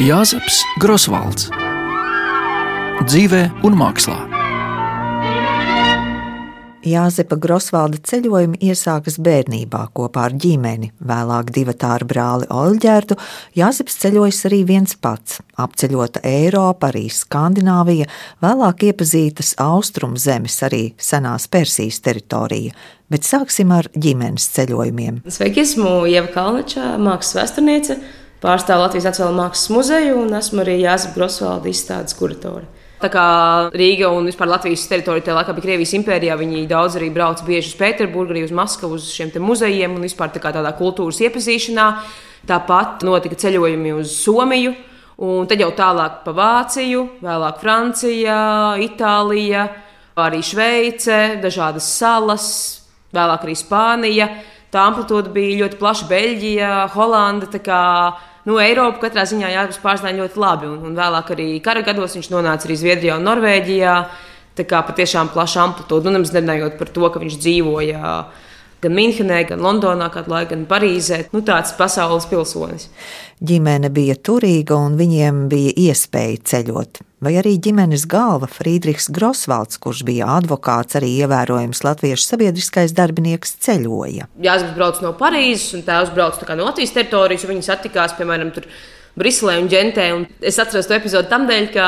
Jāzeps Grosvalds dzīvē un mākslā. Jāzepa Grosvalda ceļojumi iesākas bērnībā kopā ar ģimeni. Vēlāk divu tāru brāli Olģērtu Jāzeps ceļojas arī viens pats. Apceļota Eiropa, arī Skandināvija, vēlāk iepazītas austrumu zemes, arī senās Persijas teritorija. Bet sāksim ar ģimenes ceļojumiem. Sveiki, esmu Ieva Kalniča, mākslas vēsturniece, pārstāvu Latvijas Nacionālo mākslas muzeju un esmu arī Jāzepa Grosvalda izstādes kuratore. Tā kā Rīga un vispār Latvijas teritorija tajā laikā bija Krievijas impērijā, viņi daudz arī brauca bieži uz Pēterburgu, arī uz Maskavu, uz šiem muzejiem un vispār tā tādā kultūras iepazīšanā. Tāpat notika ceļojumi uz Somiju, un tad jau tālāk pa Vāciju, vēlāk Francija, Itālija, arī Šveice, dažādas salas, vēlāk arī Spānija. Tā amplitūda bija ļoti plaša Beļģija, Holanda nu, Eiropu katrā ziņā Jānis pārzināja ļoti labi. Un, un vēlāk arī kara gados viņš nonāca arī Zviedrijā un Norvēģijā. Tā kā patiešām plaša amplitūda, un nemaz nerunājot par to, ka viņš dzīvoja gan Minhenē, gan Londonā, kādu laiku, gan Parīzē. Nu, tāds pasaules pilsonis. Ģimene bija turīga, un viņiem bija iespēja ceļot vai arī ģimenes galva Friedrichs Grosvalds, kurš bija advokāts, arī ievērojams latviešu sabiedriskais darbinieks, ceļoja. Jānis brauc no Parīzes, un tēvs brauc no Latvijas teritorijas, un viņi satikās, piemēram, tur. Briselē un Džentē. Un es atceros to epizodu tam dēļ, ka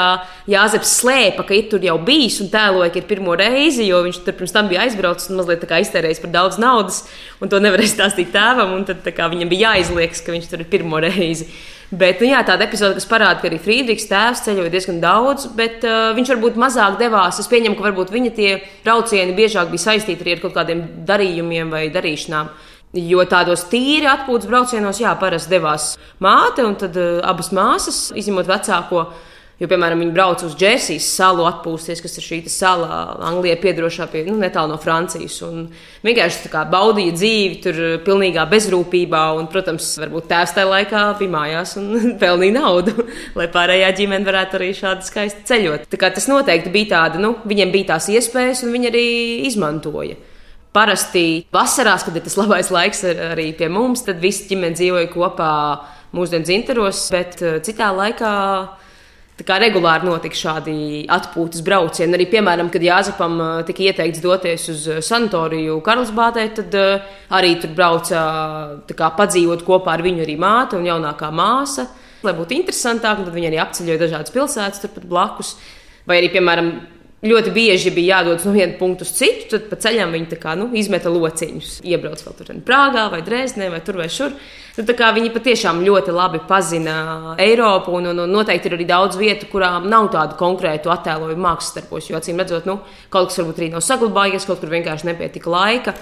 Jāzeps slēpa, ka ir tur jau bijis un tēloja, ka ir pirmo reizi, jo viņš tur pirms tam bija aizbraucis un mazliet iztērējis par daudz naudas, un to nevarēja stāstīt tēvam. Tad viņam bija jāizliekas, ka viņš tur ir pirmo reizi. Bet nu, jā, tāda epizode, kas parāda, ka arī Friedrichs tēvs ceļoja diezgan daudz, bet uh, viņš varbūt mazāk devās. Es pieņemu, ka varbūt viņa tie braucieni biežāk bija saistīti arī ar kaut kādiem darījumiem vai darīšanām. Jo tādos tīri atpūtas braucienos, jā, parasti devās māte un tad uh, abas māsas, izņemot vecāko. Jo, piemēram, viņi brauc uz Džersijas salu atpūsties, kas ir šī sala Anglijai piedarošā pie nu, netālu no Francijas. Un vienkārši kā, baudīja dzīvi tur pilnīgā bezrūpībā. Un, protams, varbūt tēvs tajā laikā bija mājās un pelnīja naudu, lai pārējā ģimene varētu arī šādi skaisti ceļot. Tā tas noteikti bija tāda, nu, viņiem bija tās iespējas un viņi arī izmantoja. Parasti vasarās, kad ir tas labais laiks arī pie mums, tad visi ģimene dzīvoja kopā mūsdienu dzintaros, bet eh, citā laikā Tā kā regulāri notika šādi atpūtas braucieni. Arī, piemēram, kad Jāzepam tika ieteikts doties uz sanatoriju Karlsbādē, tad arī tur brauca kā, padzīvot kopā ar viņu arī māte un jaunākā māsa. Lai būtu interesantāk, tad viņi arī apceļoja dažādas pilsētas turpat blakus. Vai arī, piemēram, ļoti bieži bija jādodas no viena punkta uz citu, tad pa ceļam viņi kā, nu, izmeta lociņus. Iebrauc vēl tur Prāgā vai Dresdenē vai tur vai šur. Nu, viņi patiešām ļoti labi pazina Eiropu, un, un, un noteikti ir arī daudz vietu, kurām nav tādu konkrētu attēlojumu mākslas starpos. Jo acīm redzot, nu, kaut kas varbūt arī nav saglabājies, kaut kur vienkārši nepietika laika.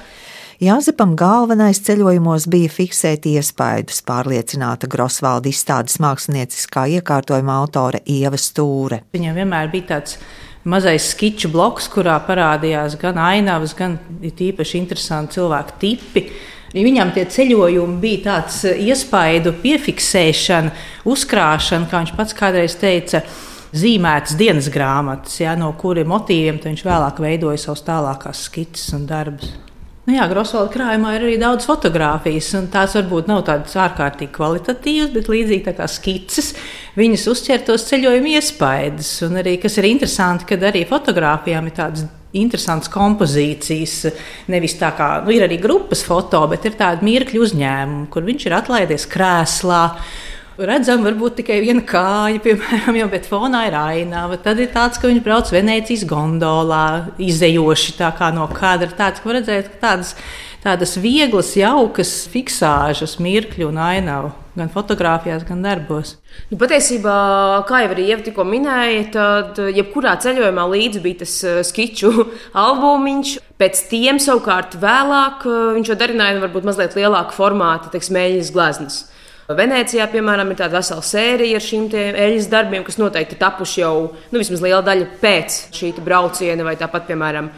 Jāzepam galvenais ceļojumos bija fiksēt iespaidus, pārliecināta Grosvalda izstādes mākslinieckā iekārtojuma autore Ieva Stūre. Viņam vienmēr bija tāds mazais skiču bloks, kurā parādījās gan ainavas, gan īpaši interesanti cilvēku tipi. Viņam tie ceļojumi bija tāds eh, iespaidu piefiksēšana, uzkrāšana, kā viņš pats kādreiz teica. Zīmētas dienas grāmatas, ja, no kuriem motīviem viņš vēlāk veidoja savus tālākās skices un darbus. Nu jā, Grosvalda krājumā ir arī daudz fotografijas, un tās varbūt nav tādas ārkārtīgi kvalitatīvas, bet līdzīgi kā skices, viņas uzķer tos ceļojumu iespaidas. Un arī, kas ir interesanti, kad arī fotografijām ir tādas interesantas kompozīcijas. Nevis tā kā nu, ir arī grupas foto, bet ir tādi mirkļu uzņēmumi, kur viņš ir atlaidies krēslā Redzam, varbūt tikai viena kāja, piemēram, jau, bet fonā ir ainava. Tad ir tāds, ka viņš brauc Venecijas gondolā, izējoši no kadra. Tāds, ka redzēt, ka tādas, tādas vieglas, jaukas fiksāžas, mirkļu un ainavu. Gan fotografijās, gan darbos. Nu, patiesībā, kā jau arī Ieva tikko minēja, tad jebkurā ceļojumā līdzi bija tas eh, skiču albumiņš. Pēc tiem savukārt vēlāk eh, viņš jau darināja varbūt mazliet lielāku formātu, teiksim, mēģinājums gleznas. Venecijā, piemēram, ir tāda vesela sērija ar šīm eļļas darbiem, kas noteikti tapuši jau nu, vismaz liela daļa pēc šī brauciena, vai tāpat, piemēram,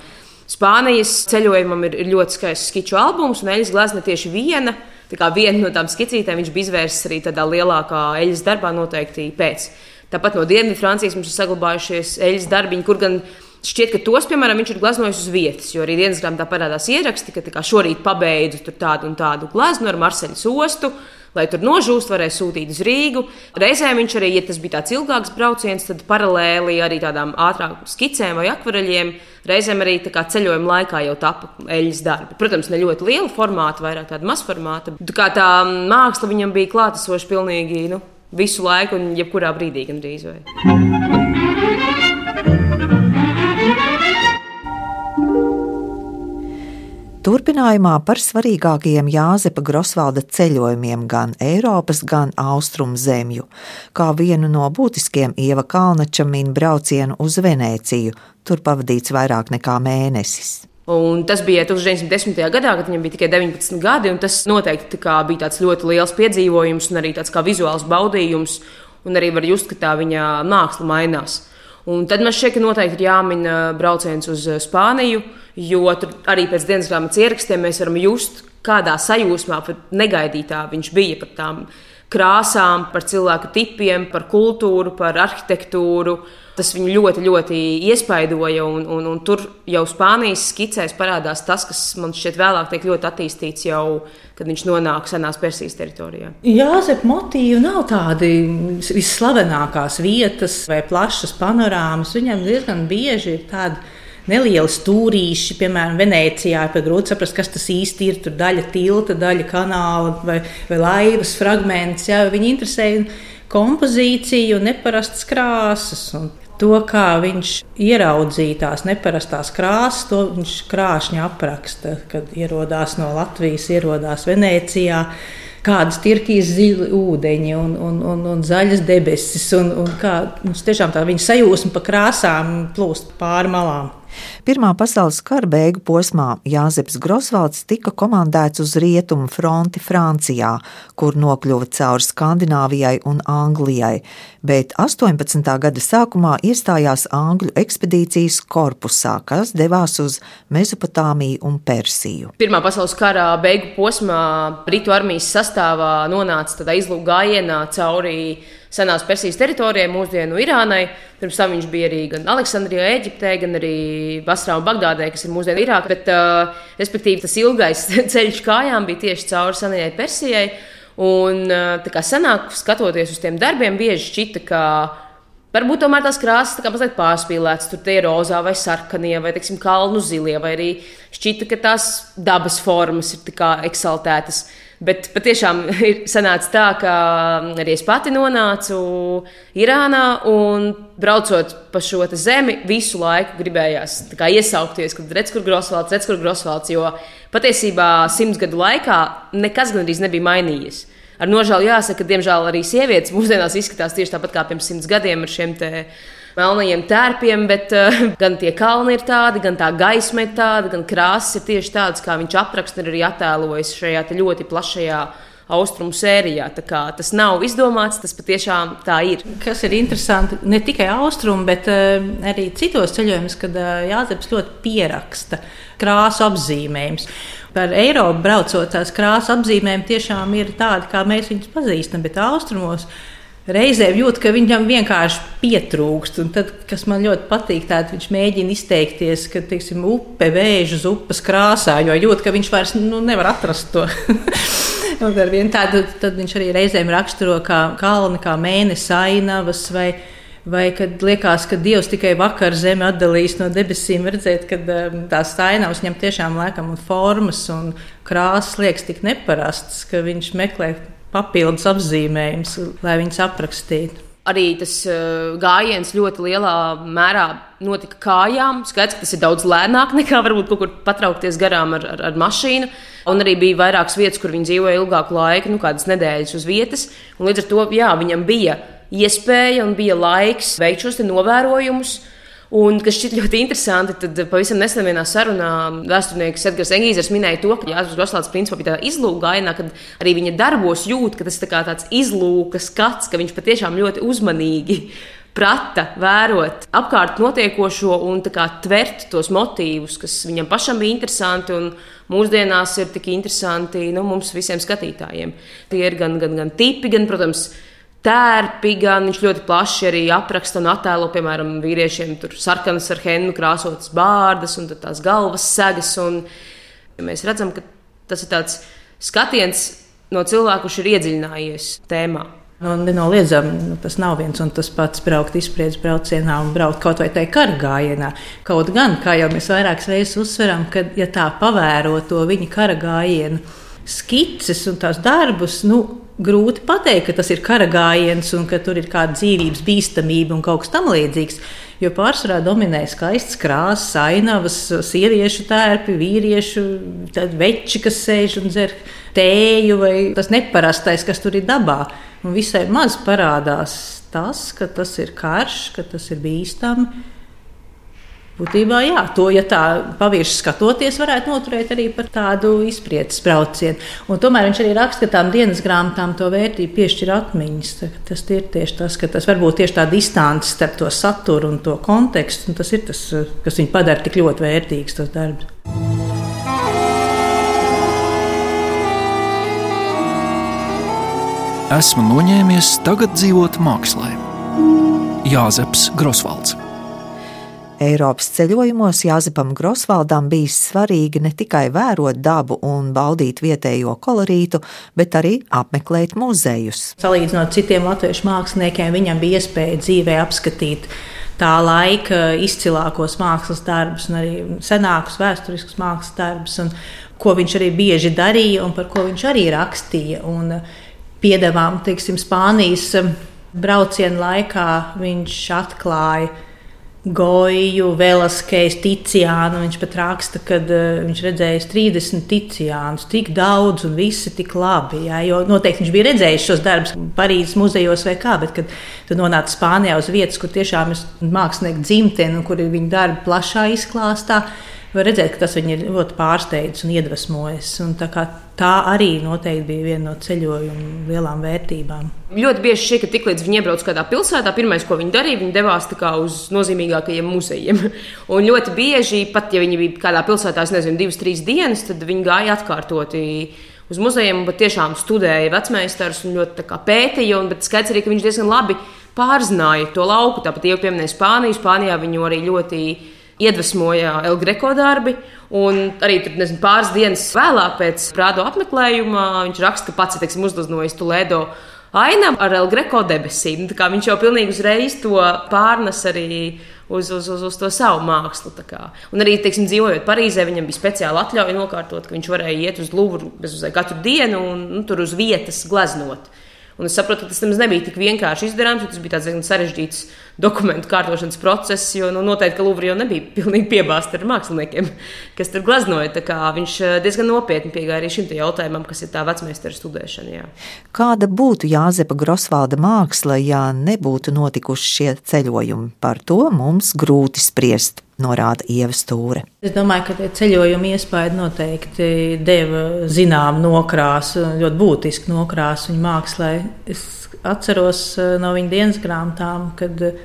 Spānijas ceļojumam ir, ļoti skaists skiču albums, un eļļas glezna tieši viena. Tā viena no tām skicītēm viņš bija izvērsts arī tādā lielākā eļļas darbā, noteikti pēc. Tāpat no Dienvidu Francijas mums ir saglabājušies eļļas darbiņi, kur gan Šķiet, ka tos, piemēram, viņš ir gleznojis uz vietas, jo arī dienas grāmatā parādās ieraksti, ka šorīt pabeidzu tādu un tādu gleznu ar Marseļas ostu lai tur nožūst, varēja sūtīt uz Rīgu. Reizēm viņš arī, ja tas bija tāds ilgāks brauciens, tad paralēli arī tādām ātrākām skicēm vai akvareļiem. Reizēm arī ceļojuma laikā jau tapa eļļas darbi. Protams, ne ļoti liela formāta, vairāk tāda mazformāta. Tā, tā māksla viņam bija klātesoša pilnīgi nu, visu laiku un jebkurā brīdī gandrīz. Vai. Turpinājumā par svarīgākajiem Jāzepa Grosvalda ceļojumiem gan Eiropas, gan Austrumu zemju, kā vienu no būtiskiem Ieva Kalnača min braucienu uz Venēciju, tur pavadīts vairāk nekā mēnesis. Un tas bija 1910. gadā, kad viņam bija tikai 19 gadi. Tas noteikti bija tāds ļoti liels piedzīvojums un arī tāds kā vizuāls baudījums. Un arī var just, ka tā viņa māksla mainās. Un tad man šķiet, ka noteikti ir jāmin brauciens uz Spāniju, jo tur arī pēc dienas grāmatas ierakstiem mēs varam just, kādā sajūsmā, negaidītā viņš bija par tām krāsām, par cilvēku tipiem, par kultūru, par arhitektūru. Tas viņu ļoti, ļoti iespaidoja, un, un, un tur jau Spānijas skicēs parādās tas, kas man šķiet vēlāk tiek ļoti attīstīts jau, kad viņš nonāk senās Persijas teritorijā. Jāzep motīvi nav tādi visslavenākās vietas vai plašas panorāmas. Viņam diezgan bieži ir tādi nelieli stūrīši, piemēram, Venecijā. Ir grūti saprast, kas tas īsti ir. Tur daļa tilta, daļa kanāla vai, vai laivas fragments. Jā, viņi interesē kompozīciju, neparastas krāsas. Un to, kā viņš ieraudzīja tās neparastās krāsas, to viņš krāšņi apraksta, kad ierodās no Latvijas, ierodās Venecijā. Kādas tirkīs zili ūdeņi un, un, un, un zaļas debesis, un, un kā tiešām tā viņa sajūsma pa krāsām plūst pāri malām. Pirmā pasaules kara beigu posmā Jāzeps Grosvalds tika komandēts uz rietumu fronti Francijā, kur nokļuva cauri Skandināvijai un Anglijai, bet 18. gada sākumā iestājās Angļu ekspedīcijas korpusā, kas devās uz Mezopotāmiju un Persiju. Pirmā pasaules kara beigu posmā Britu armijas sastāvā nonāca tādā izlūku gājienā cauri senās Persijas teritorijai, mūsdienu Irānai. Pirms tam viņš bija arī gan Aleksandrijā, Eģiptē, gan arī Basrā un Bagdādē, kas ir mūsdienu Irāka. Bet, uh, respektīvi, tas ilgais ceļš kājām bija tieši cauri senajai Persijai. Un uh, tā kā senāk, skatoties uz tiem darbiem, bieži šķita, ka Varbūt tomēr tās krāsas tā mazliet pārspīlētas, tur tie ir rozā vai sarkanie, vai teiksim, kalnu zilie, vai arī šķita, ka tās dabas formas ir eksaltētas. Bet patiešām ir sanācis tā, ka arī es pati nonācu Irānā un braucot pa šo zemi, visu laiku gribējās iesaukties, kad redz, kur Grosvalds, redz, kur Grosvalds, jo patiesībā simts gadu laikā nekas gandrīz nebija mainījies. Ar nožēlu jāsaka, ka diemžēl arī sievietes mūsdienās izskatās tieši tāpat kā pirms simts gadiem ar šiem melnajiem tērpiem, bet uh, gan tie kalni ir tādi, gan tā gaisma ir tāda, gan krāsas ir tieši tādas, kā viņš apraksta un arī attēlojas šajā ļoti plašajā austrumu sērijā. Tas nav izdomāts, tas patiešām tā ir. Kas ir interesanti, ne tikai austrumu, bet uh, arī citos ceļojumos, kad uh, Jāzeps ļoti pieraksta krāsu apzīmējumus. Par Eiropu braucot, tās krāsu apzīmējumi tiešām ir tādi, kā mēs viņus pazīstam, bet austrumos reizēm jūt, ka viņam vienkārši pietrūkst. Un tad, kas man ļoti patīk, tad viņš mēģina izteikties, ka teiksim, upe vēž uz upes krāsā, jo jūt, ka viņš vairs nu, nevar atrast to. tādu, tad viņš arī reizēm raksturo kā kalni, kā mēnesis ainavas. Vai, Vai kad liekas, ka Dievs tikai vakar zemi atdalīs no debesīm, redzēt, ka um, tās ainavas ņem tiešām lēkam un formas un krāsas liekas tik neparastas, ka viņš meklē papildus apzīmējumus, lai viņas aprakstītu. Arī tas uh, gājiens ļoti lielā mērā notika kājām. Skaidrs, ka tas ir daudz lēnāk nekā varbūt kaut kur patraukties garām ar, ar, ar mašīnu. Un arī bija vairākas vietas, kur viņi dzīvoja ilgāku laiku, nu, kādas nedēļas uz vietas. Līdz ar to jā, viņam bija iespēja un bija laiks veikt šos novērojumus. Un, kas šķiet ļoti interesanti, tad pavisam nesen vienā sarunā vēsturnieks Edgars Engīzers minēja to, ka Jānis Goslāts principā bija tādā izlūka gainā, kad arī viņa darbos jūt, ka tas ir tā tāds izlūka skats, ka viņš patiešām ļoti uzmanīgi prata vērot apkārt notiekošo un tvert tos motīvus, kas viņam pašam bija interesanti un mūsdienās ir tik interesanti nu, mums visiem skatītājiem. Tie ir gan, gan, gan tipi, gan, protams, tērpi, gan viņš ļoti plaši arī apraksta un attēlo, piemēram, vīriešiem tur sarkanas ar hennu krāsotas bārdas un tās galvas segas. Un mēs redzam, ka tas ir tāds skatiens no cilvēka, kurš ir iedziļinājies tēmā. Nu, nenoliedzami, nu, tas nav viens un tas pats braukt izspriedzes braucienā un braukt kaut vai tajā kara gājienā. Kaut gan, kā jau mēs vairākas reizes uzsveram, ka, ja tā pavēro to viņa kara gājienu, skices un tās darbus, nu, grūti pateikt, ka tas ir kara gājiens un ka tur ir kāda dzīvības bīstamība un kaut kas tamlīdzīgs. Jo pārsvarā dominē skaistas krāsas, ainavas, sieviešu tērpi, vīriešu veči, kas sēž un dzer tēju, vai tas neparastais, kas tur ir dabā. Un visai maz parādās tas, ka tas ir karš, ka tas ir bīstami Būtībā, jā, to, ja tā pavirši skatoties, varētu noturēt arī par tādu izpratnes braucienu. Un tomēr viņš arī raksta, ka tām dienas grāmatām to vērtību piešķir atmiņas. Tas ir tieši tas, ka tas varbūt tieši tā distance starp to saturu un to kontekstu, un tas ir tas, kas viņu padara tik ļoti vērtīgs, tas darbs. Esmu noņēmies tagad dzīvot mākslā. Jāzeps Grosvalds. Eiropas ceļojumos Jāzepam Grosvaldam bijis svarīgi ne tikai vērot dabu un baudīt vietējo kolorītu, bet arī apmeklēt muzejus. Salīdzinot citiem latviešu māksliniekiem, viņam bija iespēja dzīvē apskatīt tā laika izcilākos mākslas darbus, arī senākus vēsturiskus mākslas darbus, un ko viņš arī bieži darīja un par ko viņš arī rakstīja. Un piedevām, teiksim, Spānijas brauciena laikā viņš atklāja Goju, Velaskejs, Ticiānu. Viņš pat raksta, ka uh, viņš redzējis 30 ticiānus, tik daudz un visi tik labi. Jā, jo noteikti viņš bija redzējis šos darbus Parīzes muzejos vai kā, bet kad tu nonāc Spānijā uz vietas, kur tiešām ir mākslinieki dzimteni un kur ir viņa darbi plašā izklāstā, var redzēt, ka tas viņu ļoti pārsteidzis un iedvesmojis. Un tā, tā arī noteikti bija viena no ceļojuma lielām vērtībām. Ļoti bieži šī, ka tiklīdz viņi iebrauc kādā pilsētā, pirmais, ko viņi darīja, viņi devās uz nozīmīgākajiem muzejiem. Un ļoti bieži, pat ja viņi bija kādā pilsētā, nezinu, divas, trīs dienas, tad viņi gāja atkārtoti uz muzejiem, bet tiešām studēja vecmeistars un ļoti pētīja. Un, bet skaidrs arī, ka viņš diezgan labi pārzināja to lauku. Tāpat jau pieminēja Spāniju. Spānijā viņu arī ļoti iedvesmoja El Greco darbi. Un arī tur, nezinu, pāris dienas vēlāk, pēc Prādo apmeklējuma, viņš raksta, ka pats ir uzdevējis Tuledo ainam ar El Greco debesīm. Viņš jau pilnīgi uzreiz to pārnes arī uz, uz, uz, uz to savu mākslu. Un arī, teiksim, dzīvojot Parīzē, viņam bija speciāla atļauja nokārtot, ka viņš varēja iet uz Louvru katru dienu un nu, tur uz vietas gleznot. Un es saprotu, ka tas nemaz nebija tik vienkārši izdarāms, tas bija tāds diezgan sarežģīts dokumentu kārtošanas process. Jo nu, noteikti, ka Lūvija jau nebija pilnīgi piebāzta ar māksliniekiem, kas tur glaznoja. Viņš eh, diezgan nopietni piegāja arī šim jautājumam, kas ir tā vecmeistara studēšana. Jā. Kāda būtu Jāzepa Grosvalda māksla, ja nebūtu notikuši šie ceļojumi? Par to mums grūti spriest norāda Ieva Stūre. Es domāju, ka tie ceļojumi iespēja noteikti deva zināmu nokrāsu, ļoti būtisku nokrāsu viņa mākslā. Es atceros eh, no viņa dienas grāmatām, kad eh,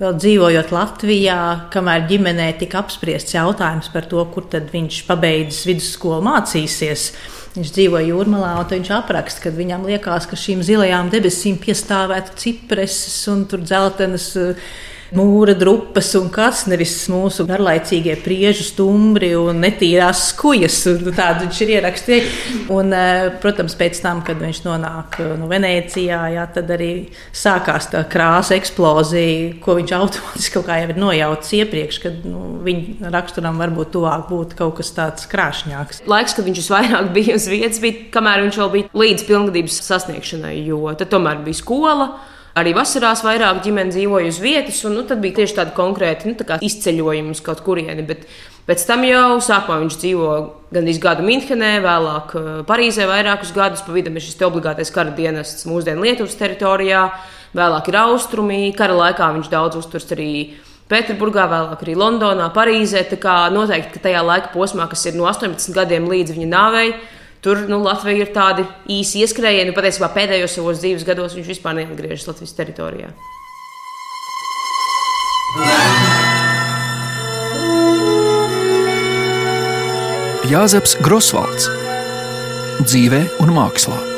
vēl dzīvojot Latvijā, kamēr ģimenē tika apspriests jautājums par to, kur tad viņš pabeidzis vidusskolu mācīsies. Viņš dzīvo jūrmalā, un viņš apraksta, ka viņam liekas, ka šīm zilajām debesīm piestāvētu cipreses un dzeltenas uh, mūra drupas un kas, nevis mūsu garlaicīgie priežu stumbri un netīrās skujas. Tādu viņš ir ierakstījis. Un, eh, protams, pēc tam, kad viņš nonāk eh, no Venecijā, jā, tad arī sākās tā krāsa eksplozija, ko viņš automātiski kaut kā jau ir nojaucis iepriekš, kad nu, viņa raksturam varbūt tuvāk būtu kaut kas tāds krāšņāks. Laiks, kad viņš visvairāk bija uz vietas, bija kamēr viņš vēl bija līdz pilngadības sasniegšanai, jo tad tomēr bija skola. Arī vasarās vairāk ģimene dzīvoja uz vietas, un nu, tad bija tieši tādi konkrēti nu, tā izceļojumi uz kaut kurieni. Bet pēc tam jau sākumā viņš dzīvo gandrīz gadu Minhenē, vēlāk eh, Parīzē vairākus gadus. Pa vidam ir šis obligātais kara dienests mūsdienu Lietuvas teritorijā, vēlāk ir austrumī. Kara laikā viņš daudz uzturs arī. Pēterburgā, vēlāk arī Londonā, Parīzē. Tā kā noteikti, ka tajā laika posmā, kas ir no 18 gadiem līdz viņa nāvei, Tur nu, Latvija ir tādi īsi ieskrējieni. Patiesībā pēdējos savos dzīves gados viņš vispār neatgriežas Latvijas teritorijā. Jāzeps Grosvalds dzīvē un mākslā.